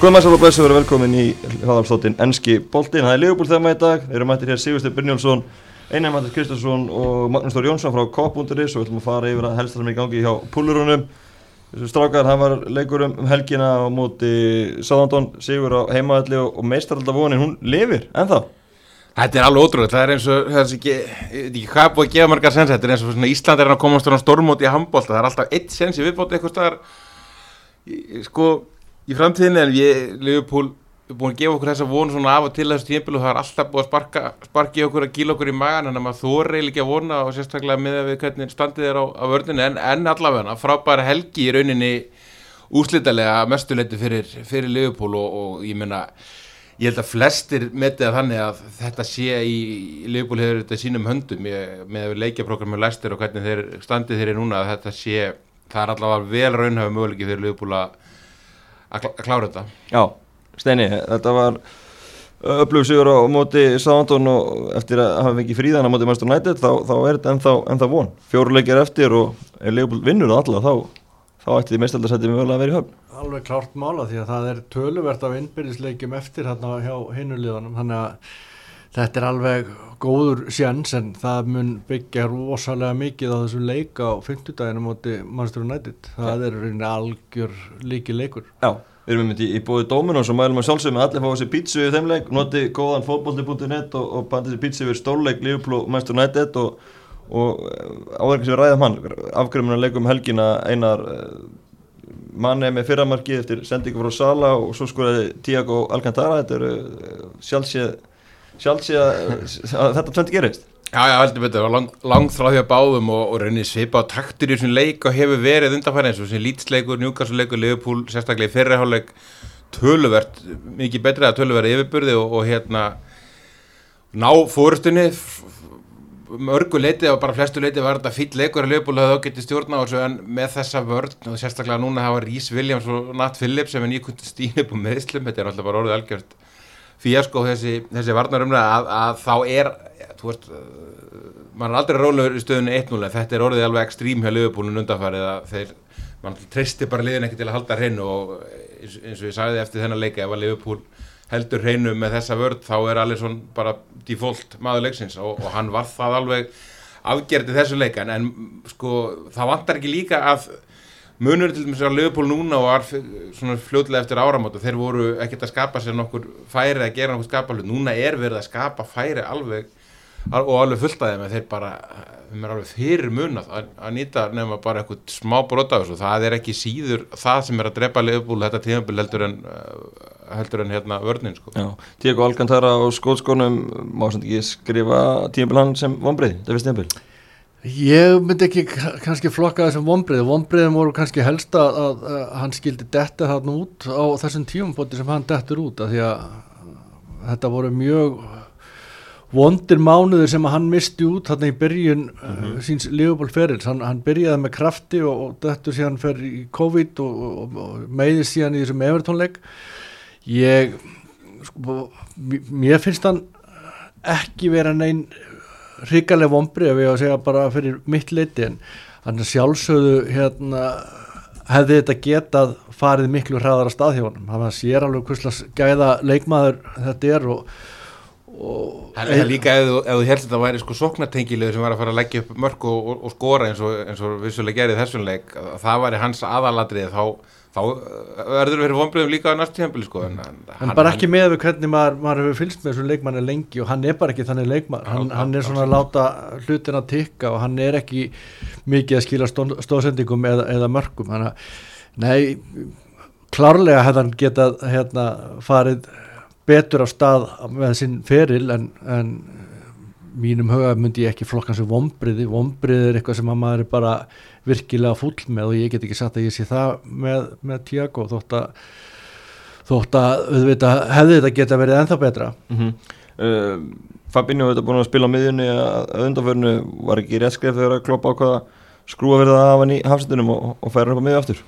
Maður og blessu verið velkomin í hraðalstóttin Enski Boltin. Það er Ligapúl þema í dag. Við erum mættir hér Sigursteinn Brynjólfsson, Einar Mættir Kristjánsson og Magnús Þór Jónsson frá K.is og við ætlum að fara yfir að helst það sem er í gangi hjá púlurunum. Þessu strákar, hann var leikur um helgina á móti Sáðandón, Sigur á heimaðalli og, meistaraldavonin, hún lifir ennþá. Þetta er alveg ótrúlega, það er eins og, það er ekki, ekki hvað búið að gefa margar sens, þetta er eins og svona Ísland er að komast á stormóti í handbólta, það er alltaf eitt sens í viðbóti eitthvað staðar, sko, í framtíðinni en við, Liverpool, er búin að gefa okkur þessa vonu svona af og til þessu tímpil og það er alltaf búið að sparka, í okkur að gíla okkur í magan en að maður þóri ekki að vona og sérstaklega með við hvernig standið er á, á vörðinu en, en allavega frábæra helgi í rauninni úslitalega mestuleiti fyrir, fyrir Liverpool og, og ég meina ég held að flestir metið að þannig að þetta sé í Liverpool hefur þetta í sínum höndum. Ég, með leikjaprogrammu læstir og hvernig þeir standið þeir núna að þetta sé það er allavega vel raunhafa möguleiki fyrir Liverpool að að klá- að klára þetta Já, Steini, þetta var sigur á móti Sáðandón og eftir að hafa fengið fríðan á móti Master United þá, þá er þetta ennþá, ennþá von. Fjóruleikir eftir og ef Leopold vinnur alla þá, þá ætti því meistaldarsætti mjög vel að vera í höfn. Alveg klárt mála því að það er töluvert af innbyrðisleikjum eftir hérna hjá hinuliðanum þannig að þetta er alveg góður sjans en það mun byggja rosalega mikið á þessu leika á 50 móti Manchester United. Það er reyni algjör líki leikur. Já, við erum einmitt í, í bóði Dominos og mælum að sjálfsögum að allir fá þessi pítsu í þeim leik, noti góðan fótbolti.net og, og pandi þessi pítsu yfir stórleik Liverpool og Master United og, og áverkið sem við ræðum hann, afgrömmunar leikum helgina einar manni með fyrramarkið eftir sendingu frá Sala og svo skoraði Tiago Alcantara, þetta eru sjálfséð sjálfséð að þetta tvöndi gerist. Já, já, heldur betur, lang, langt frá því að báðum og, og reynir svipa á taktur í þessum leik og hefur verið undanfæri eins og sem lýtsleikur, njúkastleikur, Liverpool, sérstaklega í fyrriháleik töluvert, mikið betri að töluvert yfirburði og, og hérna ná fórustunni mörgu leiti og bara flestu leiti var þetta fýll leikur að Liverpool hafði ágætti stjórna á þessu en með þessa vörn og sérstaklega núna hafa Rhys Williams og Nat Phillips sem er nýkundi fíasko þessi, þessi varnarumlega að, að þá er þú veist, uh, mann er aldrei rólegur í stöðunni 1-0 en þetta er orðið alveg ekstrím hjá liðbúlun undanfarið að þeir, mann treysti bara liðin ekki til að halda hreinu og eins, eins og ég sagði eftir þennan leika ef að liðbúl heldur hreinu með þessa vörð þá er allir svona bara default maður leiksins og, og hann var það alveg afgerði þessu leikan en sko það vantar ekki líka að munur til dæmis á Liverpool núna og var fljóðlega eftir áramót og þeir voru ekkert að skapa sér nokkur færi að gera nokkur skapa hlut, núna er verið að skapa færi alveg og alveg fullt að þeim að þeir bara, þeim er alveg fyrir munað að, að nýta nefna bara eitthvað smá brot af þessu, það er ekki síður það sem er að drepa Liverpool þetta tíðanbíl heldur en uh, heldur en hérna vörnin sko. Já, Tiago Alcantara á skótskónum má sem ekki skrifa tímabil hann sem vonbreið, þetta finnst tímabil. Ég myndi ekki kannski flokka þessum vonbreið vonbreiðum voru kannski helst að, að, að hann skildi detta þarna út á þessum tíumbóti sem hann dettur út af því að þetta voru mjög vondir mánuður sem að hann misti út þarna í byrjun uh, síns Liverpool ferils, hann, hann byrjaði með krafti og, og dettur síðan fer í COVID og, og, og meiðist síðan í þessum Evertónleik ég sko, mér finnst hann ekki vera neinn hrikaleg vombri ef ég á að segja bara fyrir mitt leiti en hann sjálfsögðu hérna hefði þetta getað farið miklu hraðara stað hjá honum. Hann sér alveg hverslas gæða leikmaður þetta er og, Það er líka ef þú, helst að það væri sko sóknartengilegur sem var að fara að leggja upp mörg og, og, og skora eins og, og vissulega gerði þessum leik að það væri hans aðaladrið þá, þá uh, verður verið vonbröðum líka á næst tíðanbili sko en, en bara ekki með við hvernig maður, maður hefur fylgst með þessum leikmanni lengi og hann er bara ekki þannig leikmann hann, hann er svona að láta hlutin að tikka og hann er ekki mikið að skila stó- stóðsendingum eða, eða mörgum þannig að nei, klárlega hefði hann getað hérna, farið betur á stað með sinn feril en, en mínum huga myndi ég ekki flokka hans sem vombriði, vombriði er eitthvað sem að maður er bara virkilega fúll með og ég get ekki sagt að ég sé það með, með Tiago þótt að þótt að auðvitað, hefði þetta geta verið ennþá betra. Mm uh, Fabinho hefur búin að spila á miðjunni að undanförnu. Var ekki rétt skref þegar að kloppa á hvaða skrúa verða af hann í hafsendunum og, og færa hann upp á miðju aftur?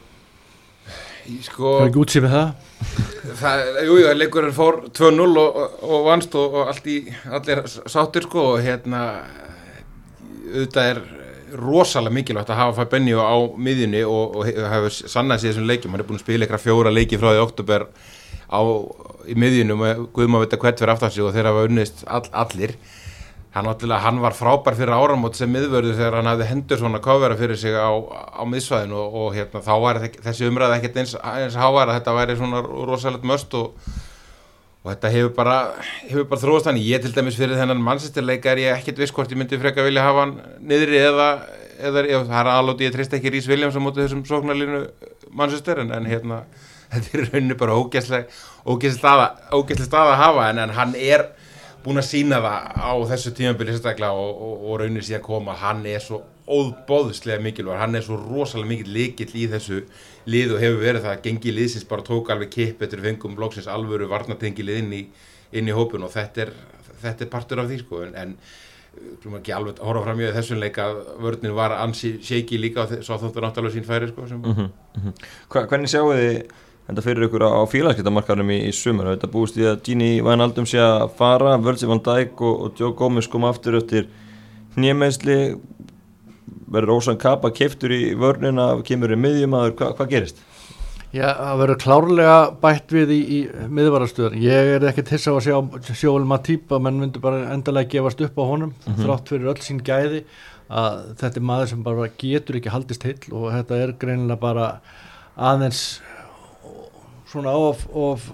Sko það er ekki útsýð með það það, jú, leikurinn fór 2-0 og, og, vannst og, og allt í, allir sáttir sko og hérna auðvitað er rosalega mikilvægt að hafa Fabinho á miðjunni og, og hefur sannað sér þessum leikjum, hann er búin að spila eitthvað fjóra leiki frá því oktober á, í miðjunum og Guðum að vita hvert fyrir aftan sig og þeir hafa unnist all, allir hann, hann var frábær fyrir áramót sem miðvörðu þegar hann hafði hendur svona kofera fyrir sig á, á miðsvæðinu og, og hérna, þá var þessi umræða ekkert eins, eins hávar að þetta væri svona rosalegt möst og, og þetta hefur bara, bara þróast hann ég til dæmis fyrir þennan mannsistirleika er ég ekkert viss hvort ég myndi freka vilja hafa hann niðri eða, eða, það er alveg ég treyst ekki Rís Williams á móti þessum sóknarlínu mannsistir en, en hérna þetta er rauninu bara ógæslega ógæslega staða, staða að hafa en, en hann er búin að sína það á þessu tímabili sérstaklega og, og, og raunir síðan koma hann er svo óbóðslega mikilvæg hann er svo rosalega mikill líkill í þessu lið og hefur verið það. Gengi liðsins bara tók alveg kipp eftir fengum blóksins alvöru varnatengilið inn í, inn í hópun og þetta er, þetta er partur af því sko. En, glúma ekki alveg að horfa fram í þessum leik að vörninn var ansi shaky líka og svo þóttu náttúrulega sín færi sko sem Mhm, mhm. Hva, hvernig sjáu þið þetta fyrir ykkur á, félagskiptamarkarum í, í sumar þetta búist í að Gini Wijnaldum sé að fara, Virgil van Dijk og, og Joe Gomez koma aftur eftir nýjameðsli verður Ósan Kappa keiftur í vörnina kemur í miðjumadur, hva, hvað gerist? Já, það verður klárlega bætt við í, í miðvarastöðun. Ég er ekkert hissa á að sjá sjóvel Matip að menn myndu bara endalega gefast upp á honum þrátt fyrir öll sín gæði að þetta er maður sem bara getur ekki haldist heill og þetta er greinilega bara aðeins svona of, of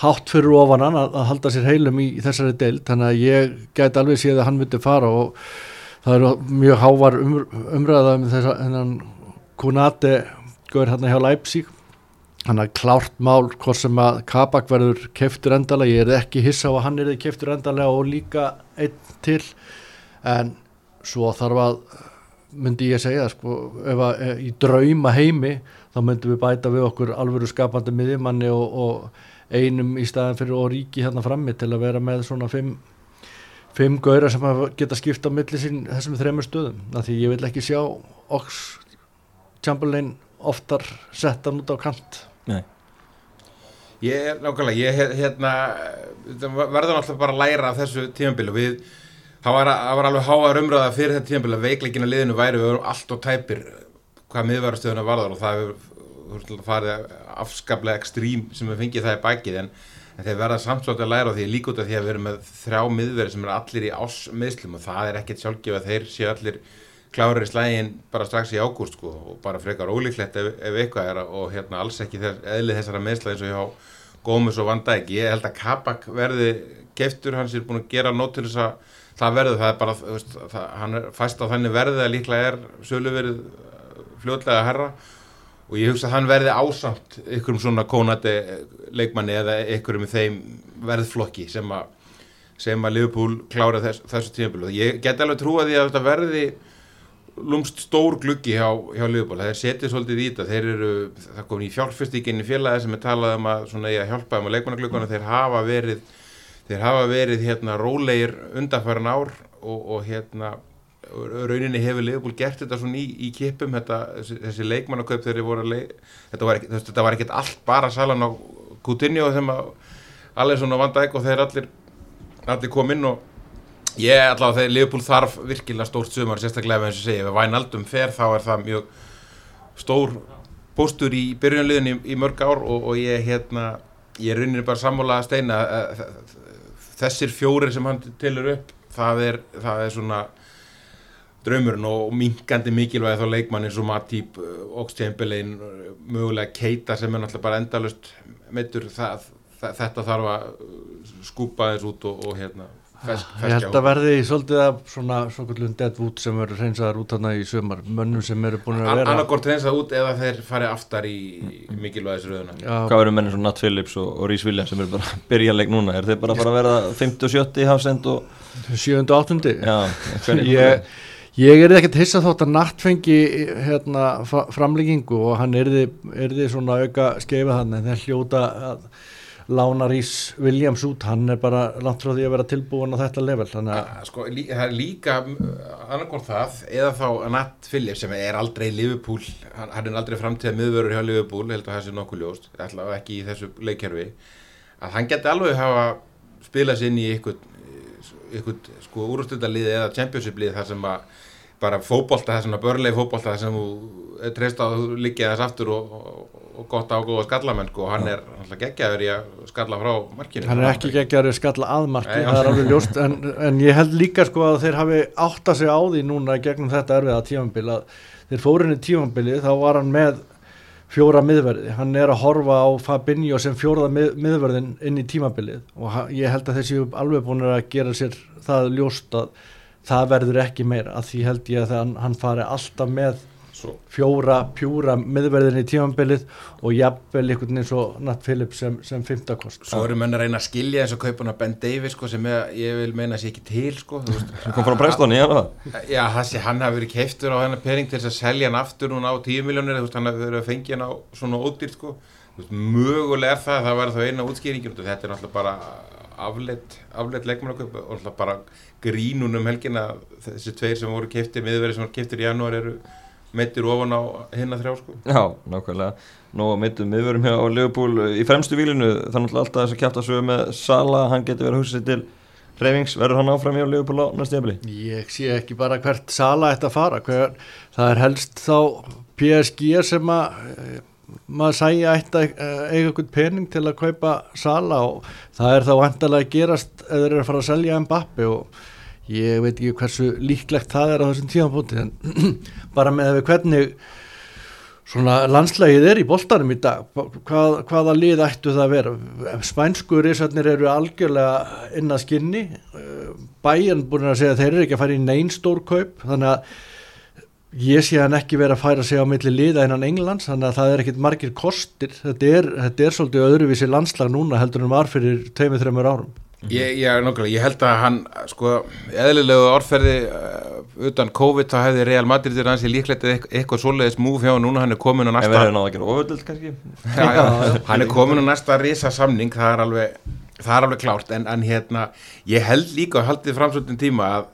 hátt fyrir ofan hann að, að halda sér heilum í, í þessari deild. Þannig að ég gæti alveg séð að hann myndi fara og það eru mjög hávar um, umræða um þess að hennan Kunate gaur hérna hjá Leipzig. Hann er klárt mál hvort sem að Kabak verður keftur endalega ég er ekki hissa á að hann er keftur endalega og líka einn til. En svo þarf að myndi ég segja sko, ef að e, í drauma heimi þá myndum við bæta við okkur alvöru skapandi miðjumanni og, og einum í staðan fyrir og ríki hérna frammi til að vera með svona fimm fimm gauðra sem geta skipt á milli sín þessum þremur stöðum. Af því ég vil ekki sjá Ox Chamberlain oftar settan út á kant. Nei. Ég nákvæmlega, ég hérna verður náttúrulega bara að læra af þessu tímabili. Við, það var, það var alveg háar umræða fyrir þetta tímabili að veikleikina liðinu væri við erum allt og tæpir hvað miðvarastöðuna varðar og það hefur farið afskaplega ekstrím sem við fengið það í bækið en, en þeir verða svolítið að læra á því. Líka út af því að við erum með þrjá miðveri sem er allir í ásmiðslum og það er ekkert sjálfgef að þeir séu allir klárir í slægin bara strax í ágúst sko, og bara frekar ólíklegt ef, ef eitthvað er og hérna alls ekki þess, eðli þessara meðsla eins og hjá Gómez og Van Dijk. Ég held að Kabak verði keiftur, hans er búin að gera nót til þess að það verður, það er bara það, hann er fæst á þannig verði að líklega er söluverið fljótlega herra. Og ég hugsa að hann verði ásamt ykkurum svona kónati leikmanni eða ykkurum í þeim verðflokki sem að sem að Liverpool klára þess, þessu tímabilu ég get alveg trúa því að þetta verði lúmst stór gluggi hjá, hjá Liverpool, þeir setja svolítið í þetta. Þeir eru, það kom í fjárfyrstíkinni félagi sem er talað um að svona að hjálpa um að leikmannagluggana, þeir hafa verið þeir hafa verið hérna rólegir undanfæran ár og, og hérna rauninni hefur Liverpool gert þetta svona í, í kipum þetta, þessi, leikmannakaup þegar þeir voru að leik þetta var, ekki, þetta var ekkert allt bara salan á Coutinho sem að allir svona vandæk og þeir allir allir kom inn og ég allavega þegar Liverpool þarf virkilega stórt sumar sérstaklega með eins og segja, ef Wijnaldum fer þá er það mjög stór póstur í byrjunliðin í, í mörg ár og, og ég hérna ég rauninni bara sammála að steina þessir fjórir sem hann tilur upp það er, það er svona draumurinn og minkandi mikilvægi þá leikmann eins og Matip, Ox-Chamberlain mögulega Keita sem er náttúrulega bara endalust það, þetta þarf að skúpa þess út og, og hérna fesk, Ég held að verði svolítið af svona svokallum deadwood sem verður hreinsaðar út hana í sömar mönnum sem eru búin að vera annarkort reynsað út eða þeir fari aftar í mikilvægisröðuna Já, Hvað verður mennir svona Nat Phillips og, og Rhys Williams sem eru bara að byrja leik núna? Er þeir bara að fara að verða 50 og 70 hafsend og sjöndu og áttundi? Já, hvernig ég, er ekkert hissa þótt að Natt fengi hérna, framlengingu og hann erði, erði svona auka skeifið hann en þeir hljóta að lána Rís Williams út. Hann er bara langt frá því að vera tilbúin á þetta level þannig að Ah, sko, lí, það er líka annarkort það, eða þá Nat Phillips sem er aldrei Liverpool hann, hann er aldrei framtíða miðvörur hjá Liverpool held að það sé nokkuð ljóst, allavega ekki í þessu leikkerfi, að hann geti alveg hafa spilað sér inn í ykkur, ykkur sko úrústildalið eða championship lið þar sem að bara fótbolta, það svona börlegi fótbolta sem þú treyst á að þú liggja þess aftur og, og, og gott á góða skallamenn sko, og hann er alltaf geggjaður í að skalla frá markinu. Hann er ekki geggjaður skalla aðmarki, Nei, það er alveg ljóst en, en ég held líka sko að þeir hafi átta sig á því núna gegnum þetta erfiða tímanbili að þeir fórinni tímanbili þá var hann með fjóra miðverði, hann er að horfa á Fabinho sem fjóraða mið, miðverðin inn í tímabilið. Og ég held að þessi alveg búin að gera sér það ljóst að það verður ekki meira að því held ég að hann, hann fari alltaf með Svo, fjóra pjúra miðverðin í tímabilið og jafnvel einhvern veginn svo Nat Phillips sem, sem fymtakost svo eru menn að reyna að skilja eins og kaupuna Ben Davis sko, sem er, ég vil meina sé ekki til sko, þú veist, sem kom frá Preston í hana Já, þessi, hann hafi verið keiftur á hennar pering til þess að selja hann aftur núna á 10 miljónir, hann hafi verið að fengja hann á svona ódýrt, sko. Mögulega er það, það var þá eina útskýringin og þetta er náttúrulega bara afleitt, afleitt leikmannaköp og náttúrulega bara grínun um helgina. Þessi tveir sem voru keiftir, miðverið sem voru keiftir í janúar eru meittir ofan á hinna þrjá, sko. Já, nákvæmlega. Nó að mittum miðverum hjá Liverpool í fremstu vílinu. Þannig að alltaf þess að kæfta sögu með Sala, hann getur verið að hugsa sér til reyfings, verður hann áfram hjá Liverpool á næstu jafnli? Ég sé ekki bara hvert sala ætti að fara, hver, það er helst þá PSG sem að eh, maður ætti að eh, eiga einhvern pening til að kaupa sala og það er þá vantarlega að gerast eða þeir eru að fara að selja Mbappi og ég veit ekki hversu líklegt það er á þessum tíðanbúti en bara með við hvernig svona landslægið er í boltanum í dag hvað, hvaða lið ættu það að vera? Spænsku risarnir eru algjörlega inn að skinni bæjan búin að segja að þeir eru ekki að fara í neyn stór kaup þannig að ég sé hann ekki vera að færa sig á milli liða innan Englands þannig að það er ekkit margir kostir. Þetta er, þetta er svolítið öðruvísi landslag núna heldur en var fyrir 2-3 árum. Ég, ég, nokkulega, ég held að hann sko, eðlilegu orðferði uh, utan COVID þá hefði Real Madrid er hans í líklegt eitthvað svoleiðis múf hjá hann núna. Hann er komin á næsta við hefum náða að gera oföldult kannski? Já, já, hann er komin á næsta risa samning það er alveg, það er alveg klárt. En, en hérna, ég held líka að haldið framsvöldin tíma að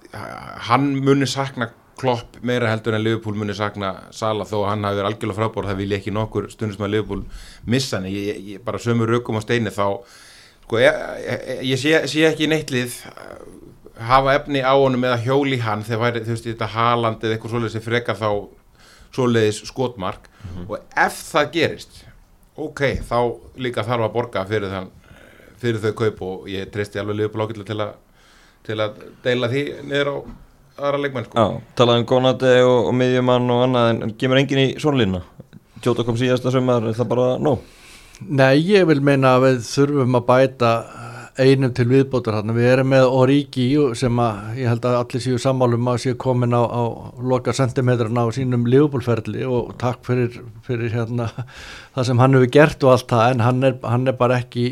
hann muni sakna klopp meira heldur en Liverpool muni sakna Sala þó að hann hafi verið algjörlega frábár það vil ekki nokkur stundum að Liverpool missa hann. Ég, ég, bara sömu rökum á steini þá sko, ég, ég, sé, sé ekki neittlið hafa efni á honum eða hjóli hann þegar væri, þú veist, þetta Haaland eða eitthvað svoleiðis sem frekar þá svoleiðis skotmark. Og ef það gerist ok, þá líka þarf að borga fyrir, þann, fyrir þau kaup og ég treysti alveg liðbúl ákveldilega til, að- til að deila því niður á aðra leikmenn sko. Já, talaði um Gónati og, og miðjumann og annað en, en gemur enginn í svonlínuna Jóta kom síðasta sömur, er það bara nóg? Nei, ég vil meina að við þurfum að bæta einum til viðbótar hann. Við erum með Origi sem að ég held að allir séu sammálum að séu komin á, á loka sentimetrarna á sínum lífbólferli og takk fyrir, fyrir hérna, það sem hann hefur gert og allt það en hann er, hann er bara ekki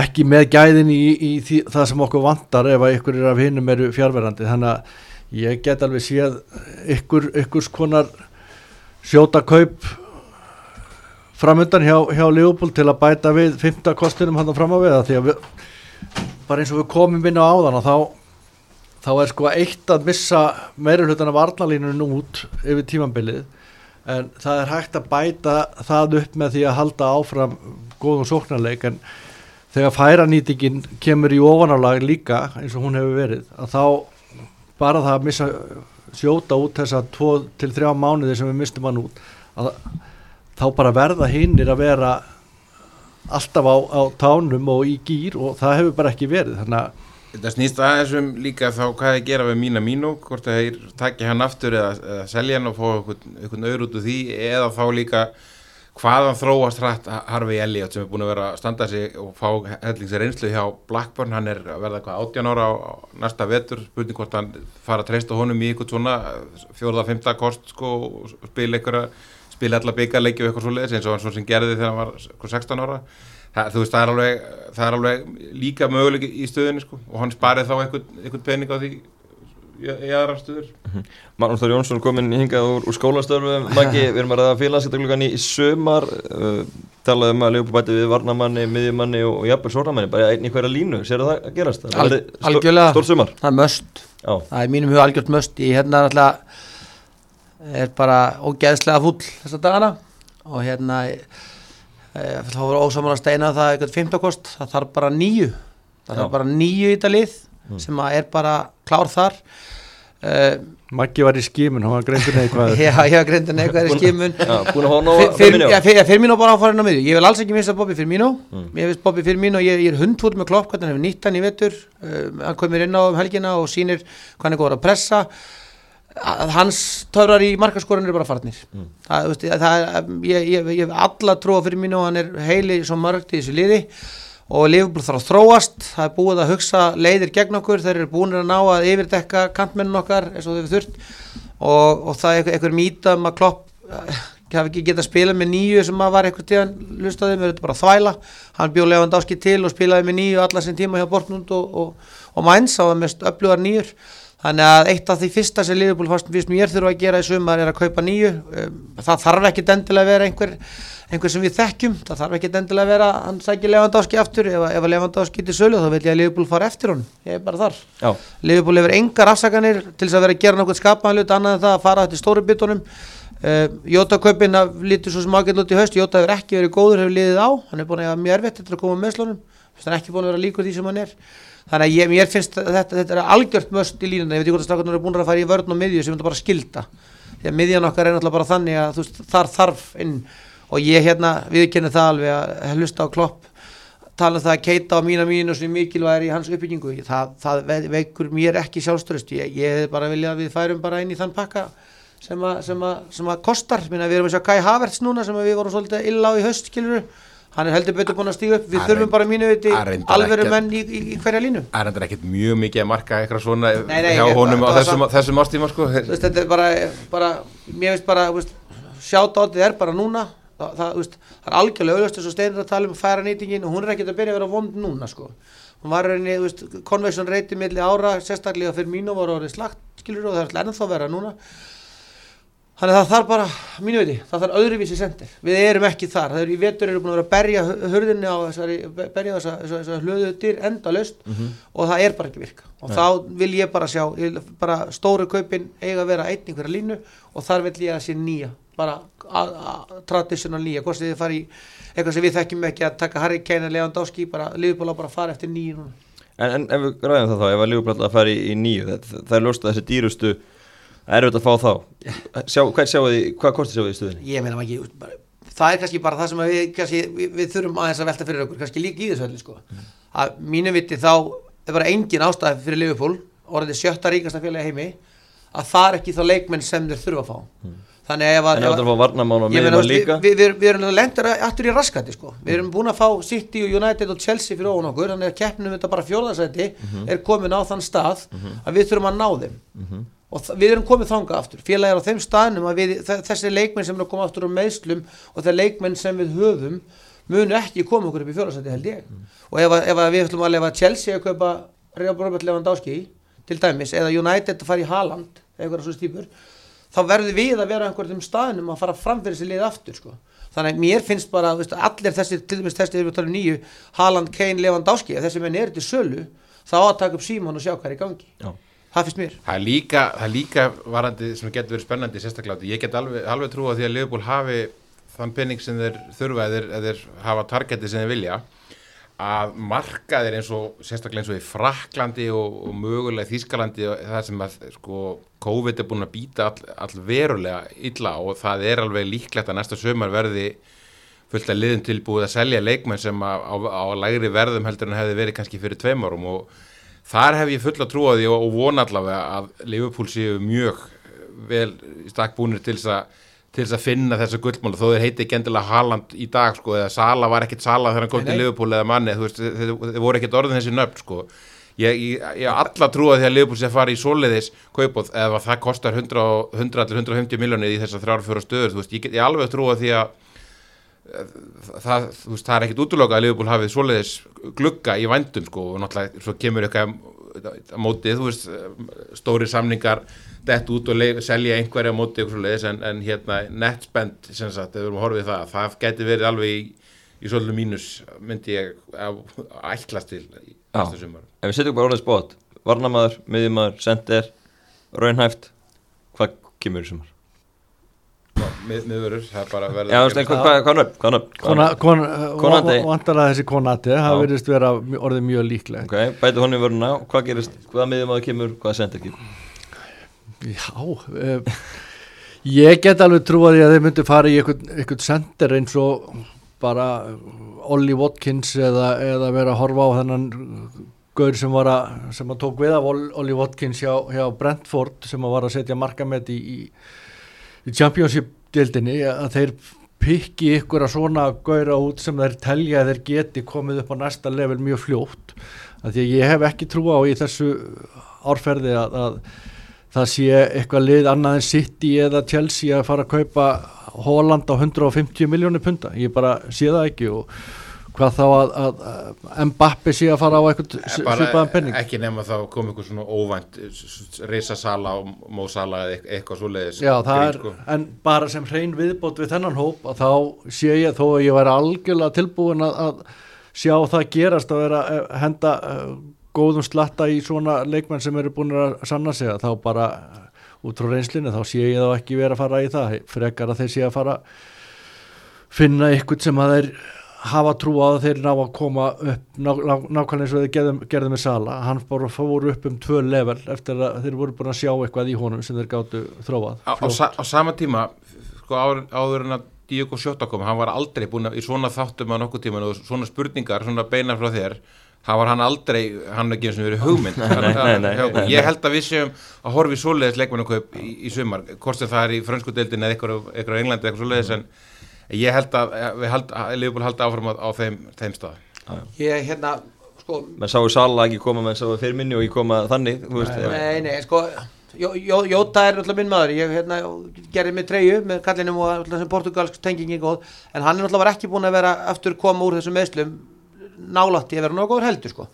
ekki með gæðin í, í því, það sem okkur vantar ef að ykkur er af hinnum eru fjárverandi þannig að ég get alveg séð ykkur, ykkurs konar sjóta kaup framöndan hjá, hjá Leopold til að bæta við fymta kostinum hann fram á við því að við, bara eins og við komum inn á áðan og þá þá er sko eitt að missa meira hlutan af varnalínunum út yfir tímambilið en það er hægt að bæta það upp með því að halda áfram góðum sóknarleik en þegar færanýtingin kemur í ofanálag líka eins og hún hefur verið að þá bara það að missa sjóta út þessa 2-3 mánuði sem við mistum hann út að þá bara verða hinnir að vera alltaf á, á tánum og í gýr og það hefur bara ekki verið. Þannig að Þetta snýst aðeins um líka þá hvað þið gera við mína mínu, hvort að þeir takja hann aftur eða, eða selja hann og fá einhvern öðru út úr því eða þá líka hvaðan þróast hrætt Harfi Elliot sem er búin að vera að standa sig og fá hellingsir reynslu hjá Blackburn, hann er að verða hvað 18 ára á, næsta vetur, spurning hvort hann fara að treysta honum í eitthvað svona fjóruða, fymta kost sko spila einhverja, spila allar byggarleiki og eitthvað svo leiðis eins og hann sem gerði þegar hann var sko, 16 ára. Það, þú veist, það er alveg, það er alveg líka möguleik í stöðunni sko og hann sparið þá einhvern, einhvern pening á því í, aðra stöður. Magnús Þór Jónsson kominn hingað úr, úr skólastöðum Maggi, við erum að ræða félagsættarklukkan í, sömar uh, talaði um að Leopold bæti við varnamanni, miðjumanni og, og jafnvel sornamanni, bara einn í hverja línu. Sér það að gerast? Al- stór- algjörlega. Stórt sumar? það er möst, Já, það er mínum huga algjört möst ég hérna náttúrulega er bara ógeðslega fúll þessa dagana. Og hérna e, þá voru ósaman að steina það eitthvað 15 kost, það þarf bara nýju það þarf bara nýju í þetta lið sem að er bara klár þar. Uh, Maggi var í skimun, hann var greintur neikvæður. Já, ég hef greindan eitthvað í skimun. Já, búin að fá nóg Fyr- fyr- já, fyr- já, Firmino bara inn á miðju. Ég vil alls ekki missa Bobby Firmino. Ég veist Bobby Firmino, ég, ég er hundfúr með klopp hvernig hann hefur nýtt hann í vetur. Uh, hann komir inn á um helgina og sýnir hvað hann er góður að pressa. Að hans töfrar í markaskorun eru bara farnir. Það, veist, það er, ég, ég, ég hef alla trúa fyrir mínu og hann er heili svo mörgt í þessu liði og Liverpool þarf að þróast. Það er búið að hugsa leiðir gegn okkur. Þeir eru búin að ná að yfirdekka kantmennin okkar eins og þau við þurft. Og, og það er einhver, mýta um að klopp eh, hafi ekki getað að spila með nýju sem að var einhver tíðan lustaði með þetta bara þvæla. Hann bjóð Lewandowski til og spilaði með nýju allar sem tíma hjá Bortmund og, og, og Mainz. Það mest öflugar nýjur þannig að eitt af því fyrsta sem Liverpool fannst fyrst mér þurfa að gera í sumar er að kaupa nýju. Um, það þarf ekki endilega að vera einhver, einhver sem við þekkjum. Það þarf ekki endilega að vera að hann sækir Lewandowski aftur. Ef, að- ef að Lewandowski til sölu þá vil ég að Liverpool fara eftir honum. Ég er bara þar. Já, Liverpool hefur engar afsakanir til þess að vera að gera nákvæmt skapaðan hlut annað en það að fara þetta í stóru bitunum. Uh, Jóta kaupin lítur svo sem ágætt út í haust. Jóta hefur ekki verið góður, hefur að að að þannig að ég, mér finnst þetta, þetta er algjört möst í línuna, ég veit ekki hvort að strákarnir eru búin að fara í vörn og miðju sem þetta bara skilda því að miðjan okkar er náttúrulega bara þannig að veist, þar þarf inn. Og ég hérna viðkenni það alveg að hlusta á klopp tala um það að keita á mína mínu sem mikilvægir í hans uppbyggingu. Það, það ve- veikur mér ekki sjálfströst ég, ég hef bara viljað að við færum bara inn í þann pakka sem að, sem að, sem að kostar. Minna, við erum að sjá Kai Havertz núna sem að við vorum svolítið illa á í haust skilur hann er heldur betur búin að stíga upp við þurfum bara mínu viti alveru menn í, í, í hverja línu Það er endur ekkert mjög mikið að marka eitthvað svona Nei, nei, hjá honum á þessum, þessum ástíma sko. Veist, þetta er bara, bara mér finnst bara sjátt átið er bara núna það, það, veist, það er algjörlega auðvist þess að steinir að tala um færa nýtingin og hún er ekkert að byrja að vera vond núna sko. hún var reyni, þú veist, conversion rate milli ára, sérstaklega fyrir mínu voru orðið slagt, skilur og það er ennþá vera núna þannig að það þarf bara, mínu veiti, það þarf öðruvísi sendir. Við erum ekki þar, það er í vetur eru búin að vera að berja hurðinni á þessari, berja á þessa, þessa, þessa hlöðu dyr endalaust og það er bara ekki virka. Og Nei. þá vil ég bara sjá ég, bara stóru kaupin eiga að vera einn einhverja línu og þar vil ég að sé nýja. Bara traditional nýja. Hvort sem þið fari í eitthvað sem við þekkjum ekki að taka Harry Kane eða Lewandowski bara liðbúla bara að fara eftir nýju núna. En, en ef við ræðum það þá, ef að Liverpool ætla að fara í, í nýju það, það er ljóst að þessi dýrustu það er auðvitað að fá þá. Sjá, Hvað hvað kosti sjáu þið í stuðinni? ég meina ekki, það er kannski bara það sem við, kannski, við, við þurfum aðeins að velta fyrir okkur kannski líka í þessu öllu sko. að mínu viti þá er bara engin ástæði fyrir Liverpool orðið sjötta ríkasta félagi heimi að það er ekki þá leikmenn sem þeir þurfa að fá. Þannig að ef að að við, við, erum lendur aftur í raskati sko. við erum búin að fá City og United og Chelsea fyrir ofan okkur, þannig að keppnum þetta bara fjórðarsæti er komin á þann stað að við þurfum að ná þeim og við erum komið þanga aftur félagir á þeim staðnum að við, þe- þessi leikmenn sem eru að koma aftur úr meðslum og þeir leikmenn sem við höfum munu ekki koma okkur upp í fjórðarsæti held ég og ef, ef við ætlum að lefa Chelsea að kaupa Robert Lewandowski til dæmis eða United að fara í Haaland eitthvað svo stípur þá verður við að vera á einhverjum staðnum að fara fram fyrir þessi lið aftur sko. þannig mér finnst bara veist, allir þessi, til dæmis þessi við talum nýju Haaland, Kane, Lewandowski ef þessi menn eru til sölu þá á að taka upp síman og sjá hvað er í gangi Já. Það finnst mér Það er líka, það er líka varandi sem getur verið spennandi sérstaklega. Ég get alveg, alveg trú á því að Liverpool hafi þann penning sem þeir þurfa eða þeir, þeir hafa targeti sem þeir vilja að markaðir eins og sérstaklega eins og í Fraklandi og, og mögulega Þískalandi og það sem að sko COVID er búin að býta all, all verulega illa og það er alveg líklegt að næsta sömar verði fullt að liðin tilbúið að selja leikmenn sem á, á, á lægri verðum heldur en hefði verið kannski fyrir tveim árum og þar hef ég fulla trú á því og, og vona allavega að Liverpool séu mjög vel í stakk búinir til þess að til þess að finna þessa gullmála þó þeir heiti ekki endilega Haaland í dag sko eða Sala var ekkit Sala þegar hann kom Nei, til. Liverpool eða manni þú veist, þeir, þeir, voru ekkit orðin þessi nöfn sko ég, ég, ég alla trúa því að Liverpool sé að fara í svoleiðis kaupóð eða það kostar 100, og- 100 allir 150 miljónir í þessar þrjár fjóra stöður þú veist, ég, ég alveg trúa því að það, veist, það er ekkit útlöka að Liverpool hafið svoleiðis glugga í vændum sko og náttúrulega svo kemur eitthvað á mótið, þú veist, stóri samningar dett út og leif, selja einhverja á mótið eitthvað svoleiðis en, en hérna netspend sem sagt, ef við erum að horfa í það það geti verið alveg í, í svolítið mínus myndi ég að ætlast til næsta sumar Ef við setjum bara orðið spot Varnamaður, miðjumæður, sender Raunhæft Hvað kemur í sumar? Mið, miðvörur, það er bara að verða Já, þú veist, en hvað nöfn? Hvað nöfn? Kona, kon, Konati. vantar að þessi konati það verðist vera orðið mjög líklegt Ok, bæti honum í vöruna Hvað gerist? Hvaða miðjumæður kemur? Hvaða sender kemur? Já, uh, ég get alveg trúið að þeir myndu fara í einhvern, sender eins og bara Ollie Watkins eða, eða vera að horfa á þennan gaur sem var að, sem að tók við af Ollie Watkins hjá, hjá Brentford sem að var að setja markamett í, í, í Championship-dildinni að þeir pikki ykkur að svona gauðra út sem þeir telja að þeir geti komið upp á næsta level mjög fljótt. Að því að ég hef ekki trú á í þessu árferði að, að það sé eitthvað lið annað en City eða Chelsea að fara að kaupa Holland á 150 miljónir punta, ég bara sé það ekki og hvað þá að, að, að Mbappi sé að fara á eitthvað svipaðan penning ekki nema þá kom eitthvað svona óvænt reysasala og mósala eða eitthvað svo leiðis Já, er, en bara sem hrein viðbót við þennan hóp að þá sé ég þó að ég væri algjörlega tilbúin að, að sjá það gerast að vera að henda góðum slatta í svona leikmenn sem eru búin að sanna sig að þá bara út frá reynslinu þá sé ég þá ekki verið að fara í það frekar að þeir sé að fara finna ykkur sem að þeir hafa trú á þeir ná að koma upp ná, ná, nákvæmlega eins og þeir gerðum með Sala. Hann bara fór upp um tvö level eftir að þeir voru búin að sjá eitthvað í honum sem þeir gáttu þróað. Á, á, á sama tíma sko áður, áður en að Díoko Sjóta kom hann var aldrei búin að í svona þáttum á nokkuð tíma og svona spurningar, svona beina frá þér það var hann aldrei, hann er ekki eins og verið hugmynd. Nei, nei, nei, ég held að við séum að horfi svoleiðis leikmannakaup í, í sumar, hvort sem það er í fransku deildin eða eitthvað á Englandi eitthvað svoleiðis en ég held að við held að Leopold haldi áfram á þeim, þeim stað. Ég hérna sko menn sáu Sala ekki koma, menn sáu fyrir minni og ekki koma þannig veist, nei, nei, sko Jóta er alltaf minn maður. Ég hérna, gerði mig treyju með kallinum og alltaf sem portugalsk tengingi góð en hann er alltaf ekki búin að vera aftur koma úr þessum meðslum nálátti að vera nokkuður heldur sko.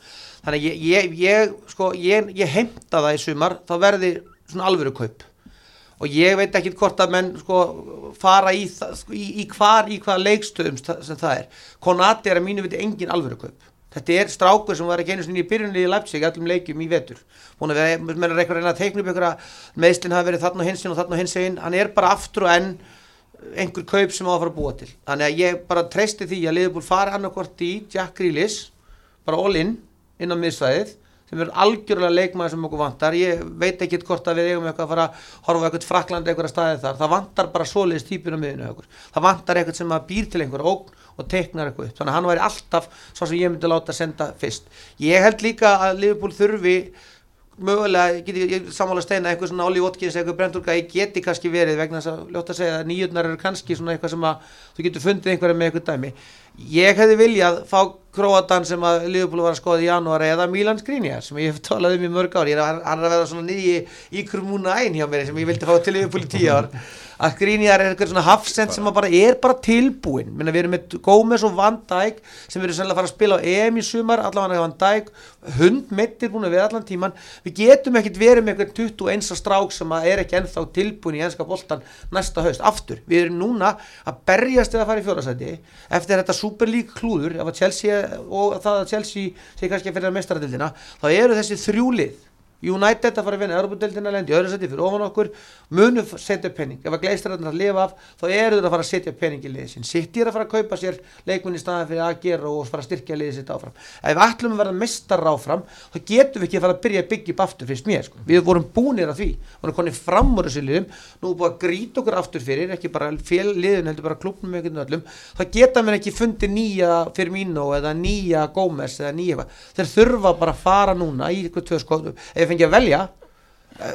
þannig ég, ég, ég, sko, ég heimta það í sumar þá verði svona alvöru kaup og ég veit ekki hvort að menn sko, fara í, sko, í, í hvar í hvaða leikstöðum sem það er. Konati er að mínu viti engin alvöru kaup þetta er strákur sem var ekki einu sinni í byrjunni í Leipzig allum leikjum í vetur. Að menn er eitthvað reyna að teikna upp eitthvað meðslinn hafi verið þarna og hins og þarna og hins einn hann er bara aftur og enn einhver kaup sem á að fara að búa til. Þannig að ég bara treysti því að Liverpool fari annarkvort í Jack Grealish bara all in inn á miðsvæðið sem verður algjörlega leikmaður sem okkur vantar. Ég veit ekki hvort að við eigum eitthvað að fara að horfa eitthvað fraklandi eitthvað staðið þar. Það vantar bara soliðist típun á miðinu okkur. það vantar eitthvað sem að býr til einhver ógn og teiknar eitthvað upp. Þannig að hann væri alltaf svo sem ég myndi láta senda fyrst. Ég held líka að Liverpool þurfi mögulega, ég geti ég, sammála steina eitthvað svona Olli Watkins, eitthvað Brentburga ég geti kannski verið vegna þess að ljóta að segja að nýjurnar eru kannski svona eitthvað sem að þú getur fundið einhverja með eitthvað dæmi. Ég hefði viljað fá Kroatan sem að Liverpool var að skoða í janúar eða Milan Skriniar sem ég hef talað um í mörg ár. Ég er að, að vera svona nýji í krumúna einn hjá mér sem ég vildi fá til Liverpool í tíu ár að Skriniar er eitthvað svona hafsend sem bara er bara tilbúin Minna, við erum með Gómez og Van Dijk sem við erum sannlega að fara að spila á EM í sumar allavega Van Dijk, hund mittir búin að vera allan tíman, við getum ekkert verið með eitthvað 21 strák sem er ekki ennþá tilbúin í ennska boltan næsta haust. Aftur, við erum núna að berjast eða að fara í fjórasæti eftir þetta superlík klúður, ef að Chelsea og það að Chelsea sé kannski að fyrir að mestaradildina þá eru þessi þrjúlið United að fara að vinna Europadeildina lendi öðru seti fyrir ofan okkur munu setja penning ef að gleistararnar að lifa af þá eru þeir að fara að setja penning í liðið sin City er að fara að kaupa sér leikmunni staðan fyrir að gera og fara að styrkja liðið sitt áfram. Ef að verða mestar áfram þá getum við ekki að fara að byrja að byggja upp aftur fyrst mér sko. við vorum búinir að því. Vorum konið fram úr þessu liðum. Nú búið að grýta okkur aftur fyrir ekki bara fél liðin heldur bara klubnum einhvern öllum. Þá geta mér ekki fundið nýja Firmino eða nýja Gómez eða nýja þeir þurfa bara að fara núna í eitthvað tvö sko ef ég fengi að velja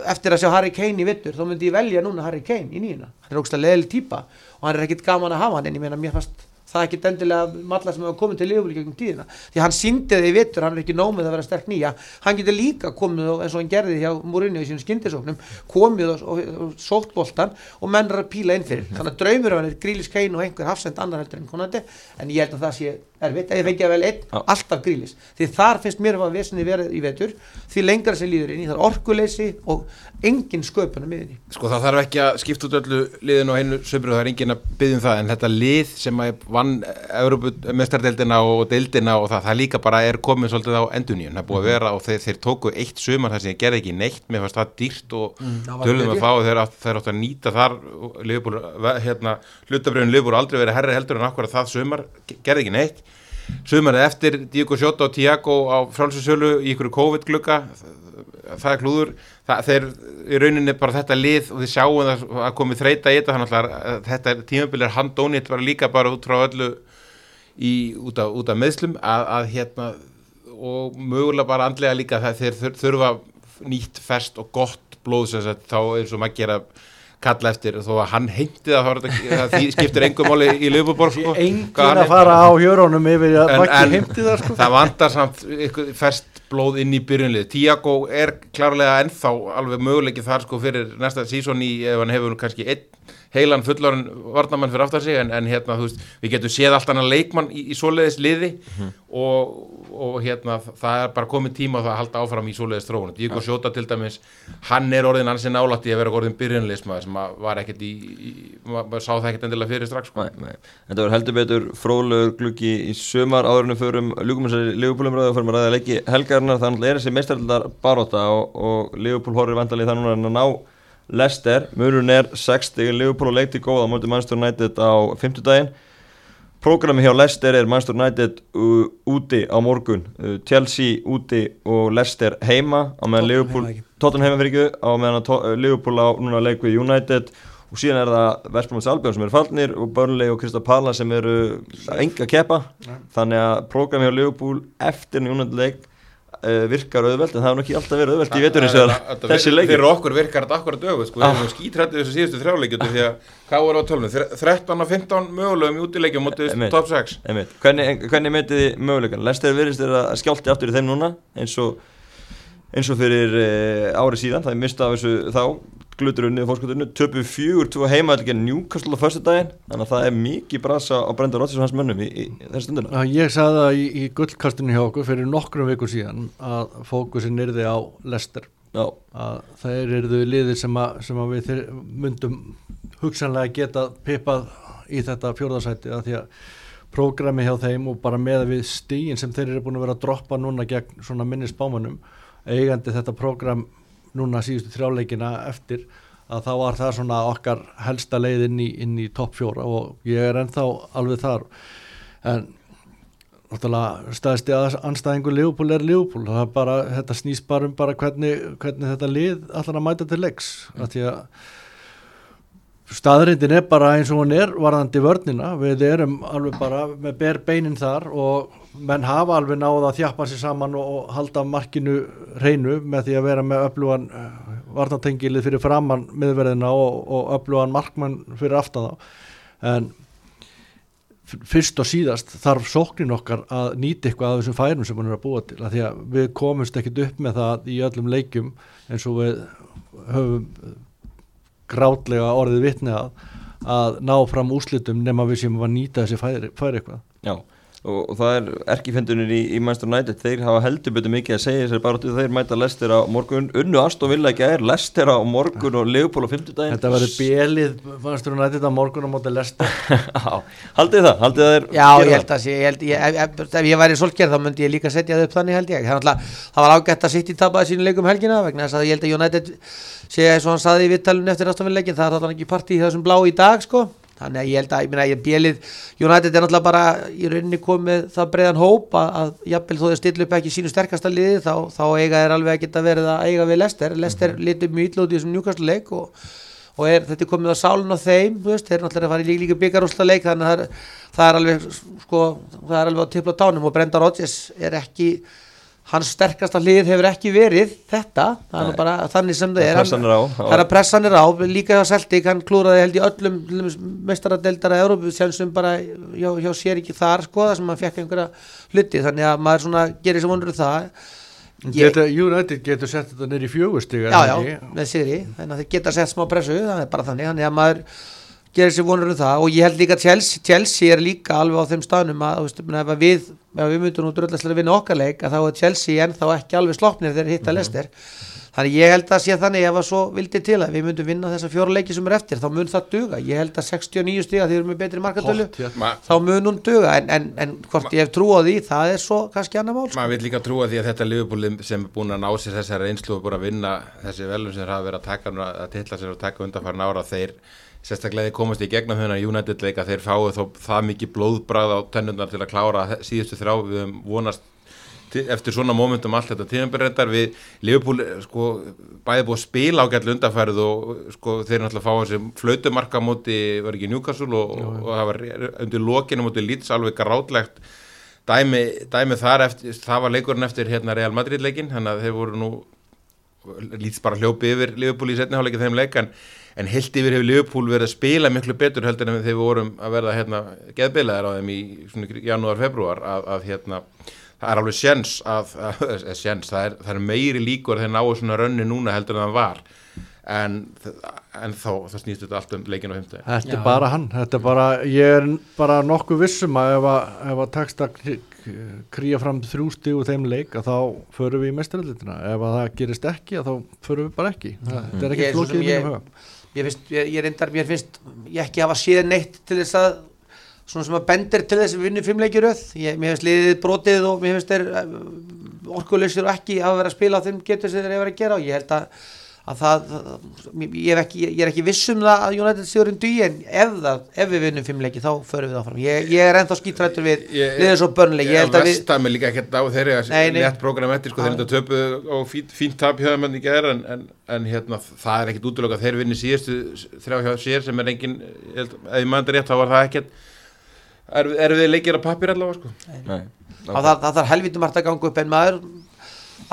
eftir að sjá Harry Kane í vittur þá myndi ég velja núna Harry Kane í nýjuna hann er ógst að leðileg týpa og hann er ekkit gaman að hafa hann en ég meina mér fannst það ekki endilega malla sem hefur komið til liðbúli gegnum tíðina. Því hann síndi þið í vittur, hann er ekki nómið að vera sterk nýja. Hann getur líka komið og, eins og hann gerði hjá Mourinho í sínum skindisóknum komið og, og, og sótt boltan og menn er að píla inn fyrir. Þannig að draumur af hann er Grílis Kein og einhver hafsend annar heldur en konandi en ég held að það sé erfitt að ég fengi að vel einn, Já. alltaf Grílis því þar finnst mér að vesinni verið í vetur því lengra sem líður inn í, það er orkuleysi og engin sköpun á miðinni Sko það þarf ekki að skipta út öllu liðinu og einu sömur það er engin að byggja um það en þetta lið sem að vann Európa-mestardeldina og deildina og það, það líka bara er komið svolítið á enduníun, það er búið að vera og þeir, þeir tóku eitt sömur þar sem þeir gerði ekki neitt. Mér fannst það dýrt og Mm, tölum byrja. að fá og þeir, átt- þeir áttu að nýta þar Liverpool, hérna, hlutabröðin Liverpool aldrei verið herri heldur en akkur að það sömur gerði ekki neitt sumarið eftir Diego Jota og Tiago á frálsinsölu í ykkur COVID-glugga. Það er klúður. Það, þeir í rauninni bara þetta lið og þið sjáum það að komið þreita í þetta. Þannig að þetta tímabil er handónið bara líka bara út frá öllu í, út, af, út af meðslum að, að hérna og mögulega bara andlega líka það þeir þurfa nýtt fest og gott blóð sem sagt þá eins og maður gera kalla eftir þó að hann heimti það það því skiptir engum máli í Löfuborg sko. engin að fara á hjórónum yfir að makki heimti það sko. það vandar samt fest blóð inn í byrjunlið Tiago er klárlega ennþá alveg möguleikið þar sko fyrir næsta sísón í ef hann hefur kannski einn heilan fullorinn varnamann fyrir aftar sig en, en hérna veist við getum séð allt annað leikmann í, í svoleiðis liði mm -hmm. og, og hérna það er bara komið tíma að það halda áfram í svoleiðis þróun Díko ja. Sjóta til dæmis hann er orðin ansi nálætti að vera orðin byrjunleismað sem var ekkert í, í maður sá það ekkert endilega fyrir strax sko. nei, nei. Þetta var heldur betur fróðlegur gluggi í sömar áðurinu förum ljúkumarsari Ligupólumröðu og förum að ræða leiki helgarnar þannig er þessi meistarildar baróta og, og Ligupól horfir vandalið þannig að ná Leicester, mörun er 60, Liverpool og leikti góða mútið Manchester United á 50 daginn Programmi hjá Leicester er Manchester United uh, úti á morgun. Uh, Chelsea úti og Leicester heima. Á meðan Liverpool Tottenham heima fyrir ekki á meðan uh, Liverpool á núna leik við United. Og síðan er það Vestbrumans Albjörn sem eru fallnir og Burnley og Krista Palla sem eru enga keppa. Þannig að programmi hjá Liverpool eftir United leik virkar auðvelt en það er nokkið alltaf verið auðvelt í veturinn sem þessi leikir fyrir okkur virkar þetta akkurat auðvelt sko, við erum skítrættið þessu síðustu þrjáleikjum því að hvað voru á tölunum, 13 og 15 mögulegum í útileikjum mútið top 6 hvernig, hvernig metið þið möguleikan Lester virðist þér að skjálti aftur í þeim núna eins og, eins og fyrir uh, árið síðan, það er mistað af þessu þá glutur unnið fórskoturnu, töpu fjögur tvo heimaðlega njúkastlu á fyrstu daginn þannig að það er mikið brasa á Brenda Róttis og hans mönnum í, í þessu stundina. Ég sagði það í, í gullkastinu hjá okkur fyrir nokkrum vikur síðan að fókusin yrði á Lester Já. að það yrðu liðir sem, að, sem að við myndum hugsanlega geta pipað í þetta fjórðarsæti að því að prógrami hjá þeim og bara með við stígin sem þeir eru búin að vera að droppa núna gegn svona minnisbámanum eigandi þetta prógram núna síðustu þrjáleikina eftir að þá var það svona okkar helsta leið inn í, í topp fjóra og ég er ennþá alveg þar. En náttúrulega staðist ég að anstæðingu Leopold er Leopold það er bara, þetta snýst bara um bara hvernig, hvernig þetta lið allar að mæta til leiks. Mm. að því að staðrindin er bara eins og hún er varðandi vörnina, við erum alveg bara með ber beinin þar og menn hafa alveg náða að þjappa sér saman og, og halda markinu reynu með því að vera með öflugan eh, varnatengilið fyrir framann miðverðina og, og öflugan markmann fyrir aftan þá. En fyrst og síðast þarf sóknin okkar að nýta eitthvað af þessum færum sem hann er að búa til að því að við komumst ekkit upp með það í öllum leikum eins og við höfum grátlega orðið vitni að að ná fram úslitum nema við sem var nýta þessi færi, færi eitthvað. Já og, og það er erkifendunir í, í Manchester United. Þeir hafa heldur betur mikið að segja þessari baróttu þeir mæta Lester á morgun. Unnu Aston Villa ekki að er Lester á morgun og Leopold á fymtudagin Þetta verður bjelið Manchester United á morgun og mótið Lester Haldið það? Haldið það er Já, ég held að ég, held, ég, ef, ef ég væri solgerð þá myndi ég líka setja það upp þannig held ég. Það, það var ágætt að sitt í tabaði sínu leikum helgina vegna þess að ég held að United sé eins og hann saði í vittalun eftir Aston Villa leikin það er alltaf ekki partí í þessum blá í dag sko þannig að ég held að, ég meina, ég bjelið United er náttúrulega bara í rauninni komið það breiðan hóp að, að jafnvel þó þau stillu upp ekki sínu sterkasta liði þá, þá eiga er alveg að geta verið að eiga við Lester, Lester mm -hmm. litur mjög ítla út í þessum njúkastuleik og, og er, þetta er komið á sálun á þeim, veist, þeir er náttúrulega að fara í líka, líka byggarúsla leik þannig að það er, það er alveg sko, það er alveg á tippla tánum og Brenda Rodgers er ekki hans sterkasta hlið hefur ekki verið þetta, það er bara þannig sem það er. það er að pressan er á. Líka hjá Celtic, hann klúraði held í öllum mestaradeldara Európu sem bara hjá, hjá sér ekki þar sko, það sem hann fekk einhverja hluti. Þannig að maður svona gerir sem vonur um það. Geta, United getur sett þetta neyri fjögustíga Já, já, með sigri. Þannig að þeir geta sett smá pressu, það er bara þannig. Þannig að maður gerir sér vonur um það og ég held líka að Chelsea, Chelsea er líka alveg á þeim staðnum að, að við, við myndum nú dröðlega að vinna okkar leik að þá er Chelsea ennþá ekki alveg slopnir þegar hitta mm -hmm. Lester þannig ég held að sé þannig ef að svo vildi til að við myndum vinna þessa fjóra leiki sem er eftir þá mun það duga, ég held að 69 stiga því við erum með betri markatölu þá mun hún duga en, en, en hvort ég hef trú á því það er svo kannski annar mál sko. maður vil líka trúa því að þetta liðbúli sem er búin að ná sér þessari einslu og búin að vinna þessi velum sem hafa verið að taka að sér og taka undanfærin ára þeir sérstaklega þeir komast í gegnum þennan United leika þeir fáið þó það mikið blóðbrað á tennundar til að klára síðustu þrjá. Við höfum vonast eftir svona momentum allt þetta tíðanbyrrendar við Liverpool eh, sko bæði búið að spila á gætlu undanfærið og sko þeir náttúrulega fá þessi flautumarka móti var ekki Newcastle og, og, og það var undir lokinu móti Leeds alveg grátlegt dæmi, dæmi þar eftir, það var leikurinn eftir hérna Real Madrid leikin þannig að þeir voru nú lítst bara hljópi yfir Liverpool í setni hálfleiki þeim leik en, heilt yfir hefur Liverpool verið að spila miklu betur heldur en þegar við vorum að verða hérna geðbilaðir á þeim í janúar, februar að, að hérna það er alveg sjens að, að, að sjens, það, er, það er meiri líkur að þeir náu svona rönni núna heldur en það var. En, en þá það snýst þetta allt um leikinu Þetta Já. er bara hann, þetta er bara, ég er bara nokkuð vissum að ef að, ef að takst að krí- kría fram þrjú stíg úr þeim leik að þá förum við í mestarallitina, ef að það gerist ekki að þá förum við bara ekki, það, er Ég ekki er sem flókið í mínum huga. Ég, finnst, ég, ég reyndar, mér finnst ég ekki hafa séð neitt til þess að svona sem að bendir til þess að við vinnum fimm leikir öð, ég, mér finnst liðið brotið og mér finnst þeir orkuleysir og ekki að vera að spila á þeim getur sem þeir að vera að gera og ég held að, að það, ég, er ekki, ég er ekki viss um það að United sigurinn dugi en ef, það, ef við vinnum fimm leiki þá förum við áfram, ég, ég er ennþá skítrættur við Ég- liðið svo börnleik, ég held að við Vestam er líka ekkert á þeirri að Nei, nei. létt program eftir sko, þeir eru töpu og fínt, fínt tap hjá þeim en ekki er en, en, en hérna, það er ekkert útlöka þeir vinni síðustu þrjá hjá sér sem er engin, ég held, ef ég maður rétt þá var það ekkert er, er við leikir að pappir allavega sko. Nei, og það, það þarf helviti margt að ganga upp en maður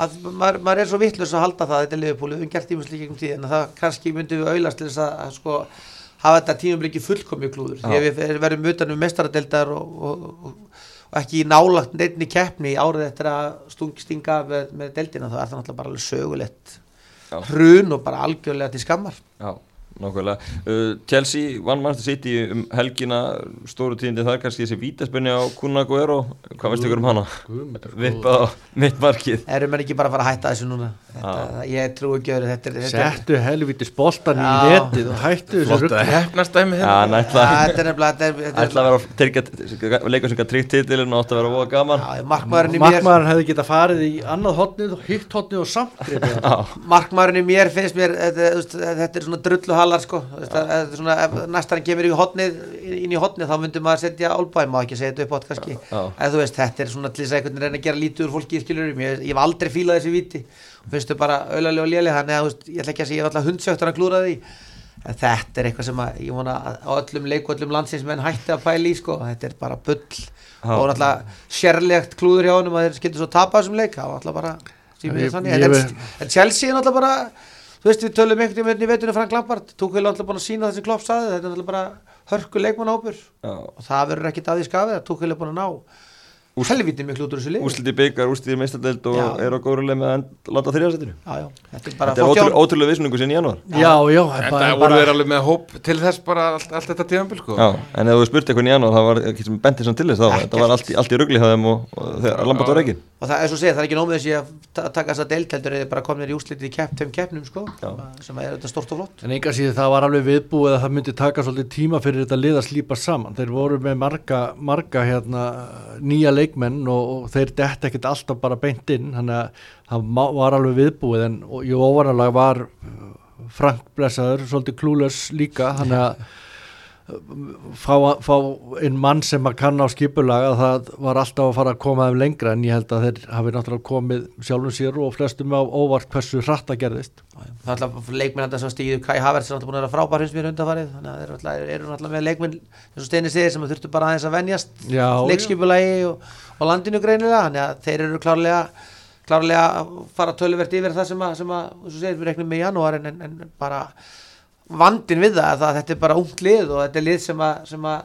að maður, maður er svo vittlust að halda það þetta er liðupúli, við höfum gert tímusleik um tíð en það kannski myndum við auðlast til þess að, að sko, hafa þetta tímumleiki fullkomi klúður því að við verðum utan um mestaradeldar og, og, og, og ekki nálagt neittni keppni árið eftir að stinga með, með deldina þá er það náttúrulega bara sögulegt hrun og bara algjörlega til skammar. Já, nákvæmlega. Uh, Chelsea vann Manchester City um helgina stóru tíðindi þar kannski þessi vítaspunni á Kun Aguero hvað veistu ykkur um hana? Vippað á mitt markið. Erum við ekki bara að fara að hætta þessu núna þetta, ég trú ekki öðru þetta, er- þetta, Settu helvitis boltan í netið og hættu þessu rugg. að hérna. Hann þetta er nefnilega þetta þetta ætla að vera að tryggja leikur sem kann tryggt titilin og átt að vera voða gaman. Markmaðurinn í mér Markmaðurinn hefði getað farið í annað hotnið og hitt hotnið og samt hann. Markmaðurinn í mér finnst mér þetta, er svona drulluhallar sko. Þú veist, þetta er svona, ef næstan kemur í hotnið inn í hotnið þá myndum maður setja álbæði, má ekki segja þetta upp átt kannski. Þetta er svona til þess að einhvern veginn reyna að gera lítið úr fólki ég hef aldrei fílað þessi viti og finnst þau bara auðlega og lélega þannig að veist, ég ætla ekki að segja, alltaf hundsjöktur að klúra því. En þetta er eitthvað sem að, ég vona að á öllum leik og öllum landsins menn hætti að pæla í sko, þetta er bara bull. Já. og náttúrulega sérlegt klúður hjá honum að þeir skildu svo tapa þessum leik. Það var náttúrulega bara símið Ég- þannig. en, en, Chelsea er náttúrulega bara þú veist við tölum einhvern veginn í veturinn Frank Lampard. Tók vel náttúrulega búin að sína þessi klopp saði þetta er náttúrulega bara hörku leikmannahópur. Já. og það verður ekkit að því skafið tók vel búin að ná helviti miklu út úr þessu leik Úsliti byggar, úsliti meistardeld og Já. er á góðrulega með að láta já, þetta er er ótrúlega, vissunningu sinni í janúar. Já, já, En bara- það voru þeir alveg með hóp til þess bara allt, allt þetta tíðanbíl sko. Já, en ef þú spurt eitthvað í janúar það var ekki sem bentið sem til þess þá þetta var allt, allt í rugli hjá þeim og, og þegar Lambert var ekki og það er svo að segja, það er ekki nómið þessi að ta- taka þess að deilt heldur eða bara komnir í úslitið í kepp, keppnum sko, sem er þetta stort og flott. En enga síðan það var alveg viðbúið að það myndi taka svolítið tíma fyrir þetta lið leikmenn og, og þeir dett ekkert alltaf bara beint inn, þannig að það var alveg viðbúið en jú, óvanalega var uh, Frank Blessaður svolítið klúles líka, þannig að fá, fá einn mann sem að kanna á skipulaga það var alltaf að fara að koma þeim lengra en ég held að þeir hafi náttúrulega komið sjálfum sér og flestum á óvart hversu hratt að gerðist. það er alltaf leikmenn þetta sem stíður Kai Havertz er alltaf búin að vera frábær hins mér undanfarið. Þannig að þeir eru alltaf, alltaf með leikmenn eins og Steini segir sem þurftu bara aðeins að venjast leikskipulagi og, og landinu greinilega. Þannig að þeir eru klárlega klárlega að fara töluvert yfir það sem að, sem að eins og vandin við það, að það þetta er bara ungt lið og þetta er lið sem að, sem að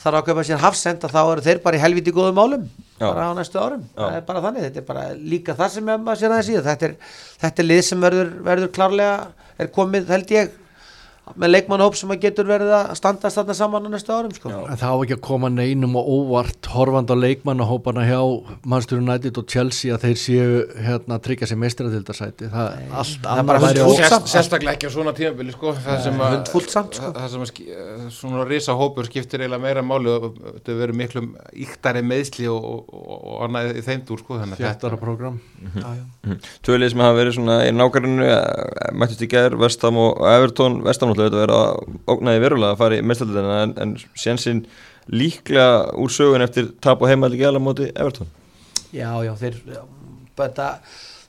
þarf að kaupa sér hafsend að þá eru þeir bara í helviti góðum málum Já. bara á næstu árum, Já. það er bara þannig þetta er bara líka það sem maður sér aðeins í þetta er, þetta er lið sem verður, verður klárlega er komið held ég með leikmannhóp sem að getur verið að standast þarna saman á næstu árum sko. En það á ekki að koma neinum og óvart horfand á leikmannahópana hjá Manchester United og Chelsea að þeir séu hérna að tryggja sér meistaradildasæti það er allt það er annað bara væri hundfúlt ó- samt. sérstaklega ekki á svona tímabili sko, það sem að sko. það sem að svona risa hópur skiptir eiginlega meira máli og þetta verður miklu íktari meðsli og, og, og, og annað í þeim dúr sko, þannig að þéttara program já, já. Tvölið sem hafa verið svona í nákvæminu mættist í gær, Vestam og Evertón Vestam náttúrulega að ógnaði verulega að fara í mestaldina en, en sénsinn líklega úr sögun eftir tap og heimaldi gæla móti Evertón já, já, þeir já, þetta,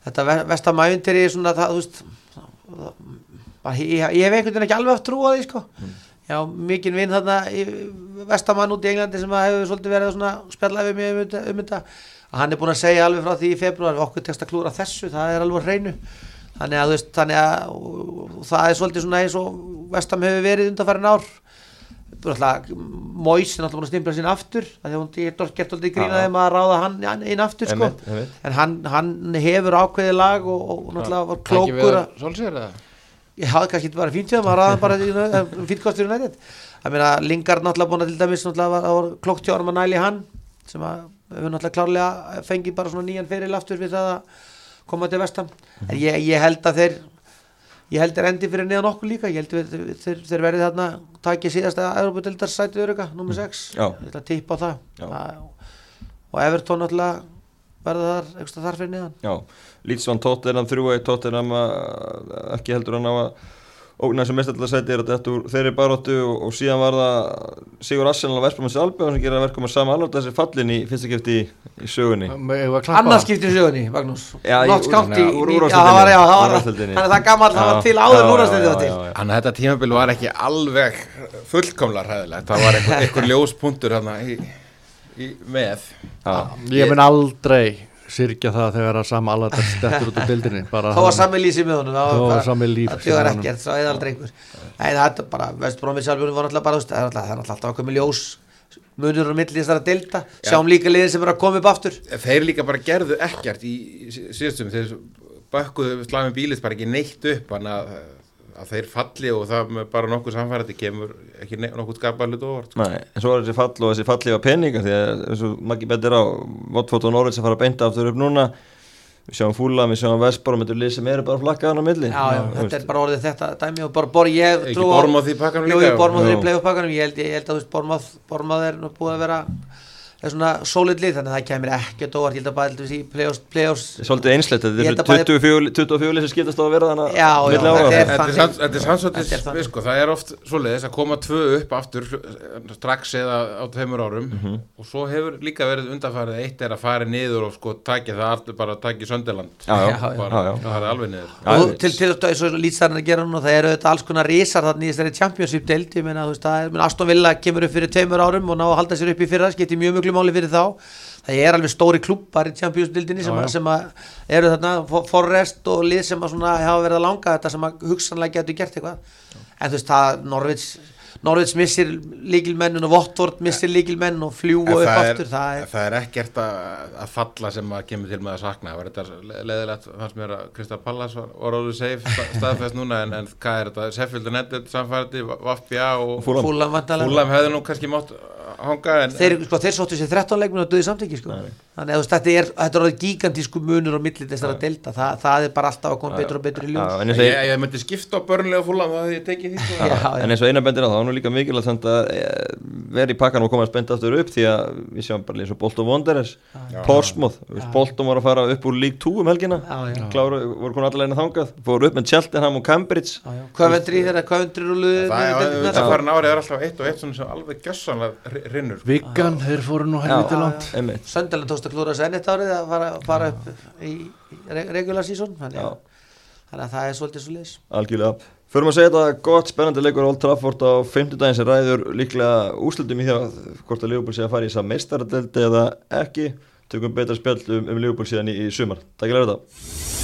þetta vestamævintiri svona það, þú veist það- bara, ég, ég hef einhvern veginn ekki alveg trú á því sko. já, mikinn vinn þarna vestamann út í Englandi sem hefur svolítið verið svona spjallað við mig um þetta, um þetta. Hann er búin að segja alveg frá því í februar okkur tekst að klúra þessu, það er alveg hreinu þannig að veist, þannig að og, og það er svolítið svona eins og vestam hefur verið undanfærin ár Móis er náttúrulega búin að stimpla sín aftur þannig að hún getur gert alltaf grínaði um að ráða hann inn aftur sko Einmitt, einmitt. en hann, hann hefur ákveðið lag og, og náttúrulega var klókur að, Solskjær eða? ég hafði kannski bara fínt við maður ráðan bara fínt kostur í nættið að meina Lingard náttúrulega búin að til dæmis náttúrulega var, var klókt hjá hann að næli hann sem að hefur náttúrulega klárlega fengið bara svona nýjan feril aftur við það að koma til vestam en ég, ég held að þeir ég held þeir endi fyrir neðan okkur líka. Ég held þeir, þeir, þeir verið þarna takið síðasta Európa-dildar sæti öruga, nummer 6 Já. ég ætla að tippa á það. Það- og Everton náttúrulega verða þar, ekstra þar fyrir neðan. Já, Lítsvann Tottenham 3-1 Tottenham að- ekki heldur hann á að ógna þessu mestallasæti er að þetta úr þeirri baróttu og, og síðan var það Sigur Arsenal og Vespamanns Albjörn sem gera verkum að sama alveg þessi fallin í fyrsta kefti í, sögunni annars skiptir í sögunni, Magnús Já, í- Notts County úr- úr í- úrvalsdeildinni. já, það var- já, það var- Úrvalsdeildinni. þannig að það gammal það var Já, til áður var til. Þannig að þetta tímabil var ekki alveg fullkomlega hræðilegt, það var einhver, einhver ljóspunktur í, í með. Ég mun aldrei syrkja það þegar að sama alveg stettur út úr dildinni bara þá var það- sami lýsi með honum Þá var bara- sami líf það honum. ekkert, svo eða aldrei einhver. Nei, það er bara, Vestbrómið sjálfur var náttúrulega bara, það er það er alltaf okkur með ljós munur á milli þessara delta sjáum líka liðin sem er að koma upp aftur. Þeir líka bara gerðu ekkert í sí- síðustum, þeir bökkuðu slæmi bílis bara ekki neitt upp, þannig að, að þeir falli og það með bara nokkuð samfærandi kemur ekki nokkuð skapað hlut óvart. sko. Nei, en svo er þessi fall og þessi falli á peninga því að eins og Maggi betur á Votfótt og Norrölds að fara að beinta aftur upp núna við sjáum Fúla, við sjáum Vesbar og lið sem eru bara flakkaðan á milli já, já, þetta er bara orðið þetta dæmi og bara bor ég Ekki trú á- Bournemouth í pakkanum Jú, líka? ég Bormáð ég held, ég held að þú veist, Bormáð Bormáð er nú búið að vera er svona solid lið þannig að það kemur ekkert óvart ég held að bara að í playoffs, playoffs Svolítið einslegt, þetta er að bæði- 24 24 lið sem skiptast á að vera þannig Já, já, þetta er- Þetta er þannig. þetta er þannig. við sko, það er oft svoleiðis að koma tvö upp aftur eh, strax eða á tveimur árum Mhm. og svo hefur líka verið undanfarið eitt er að fara niður og sko taki það allt bara taki Sönderland Já, já, Já, já. bara, já, já. það er alveg niður og til, til, til eins og lýtstarinn að gera núna það eru alls konar risar þú veist það er, upp fyrir þá. Það er alveg stóri klubbar í championship deildinni sem, Já, já. sem að eru þarna Fo- Forrest og lið sem að svona hafa verið að langa þetta sem að hugsanlega getur gert eitthvað. En þú veist það Norvits Norvits missir líkilmennin og Votvort missir líkilmenn og fljúa upp er, aftur það er það er ekkert að, að falla sem að kemur til með að sakna. Það var þetta leðilegt fannst mér að Krista Pallas var, var orðið safe sta- staðfest núna en, en hvað er þetta? Sheffield United samfærdi, Vafbja og Fúlam hefði nú kannski mátt hanga en þeir, sko, þeir sóttu sér 13 leikmenn og döði samtæki sko. Þannig að þetta er, þetta er gigantísku munur á milli þessara delta, Þa, það er bara alltaf að koma betur og betur í ljós. Ég, og ég, myndi skipta á börnlega það hefði ég tekið því sko. En eins og eina bendir á það, þá er nú líka mikilvægt að eh, vera í pakkan og koma að spenda aftur upp því að við sjáum bara eins og Bolton Wanderers Portsmouth, Bolton var að fara upp úr League 2 um helgina kláru, voru konar allavegna þangað fóru upp með Cheltenham og Cambridge. Hvað vendri þeirra, hvað vendri rúluðu það er deildirnar? þetta farin árið er alltaf eitt og eitt sem alveg gjössanlega rinnur Viggan, þeir fóru nú helviti Já. langt að klúra þessu enn eitt árið að fara, fara upp í, regular season þannig að, þannig að það er svolítið svo leis Algjörlega. Förum að segja þetta gott spennandi leikur Old Trafford á 50 daginn sem ræður líklega úslutum í því að hvort að Liverpool sé að fara í þess að meistaradeldi eða ekki. Tökum betra spjall um, um Liverpool síðan í, í sumar. Takk fyrir þetta.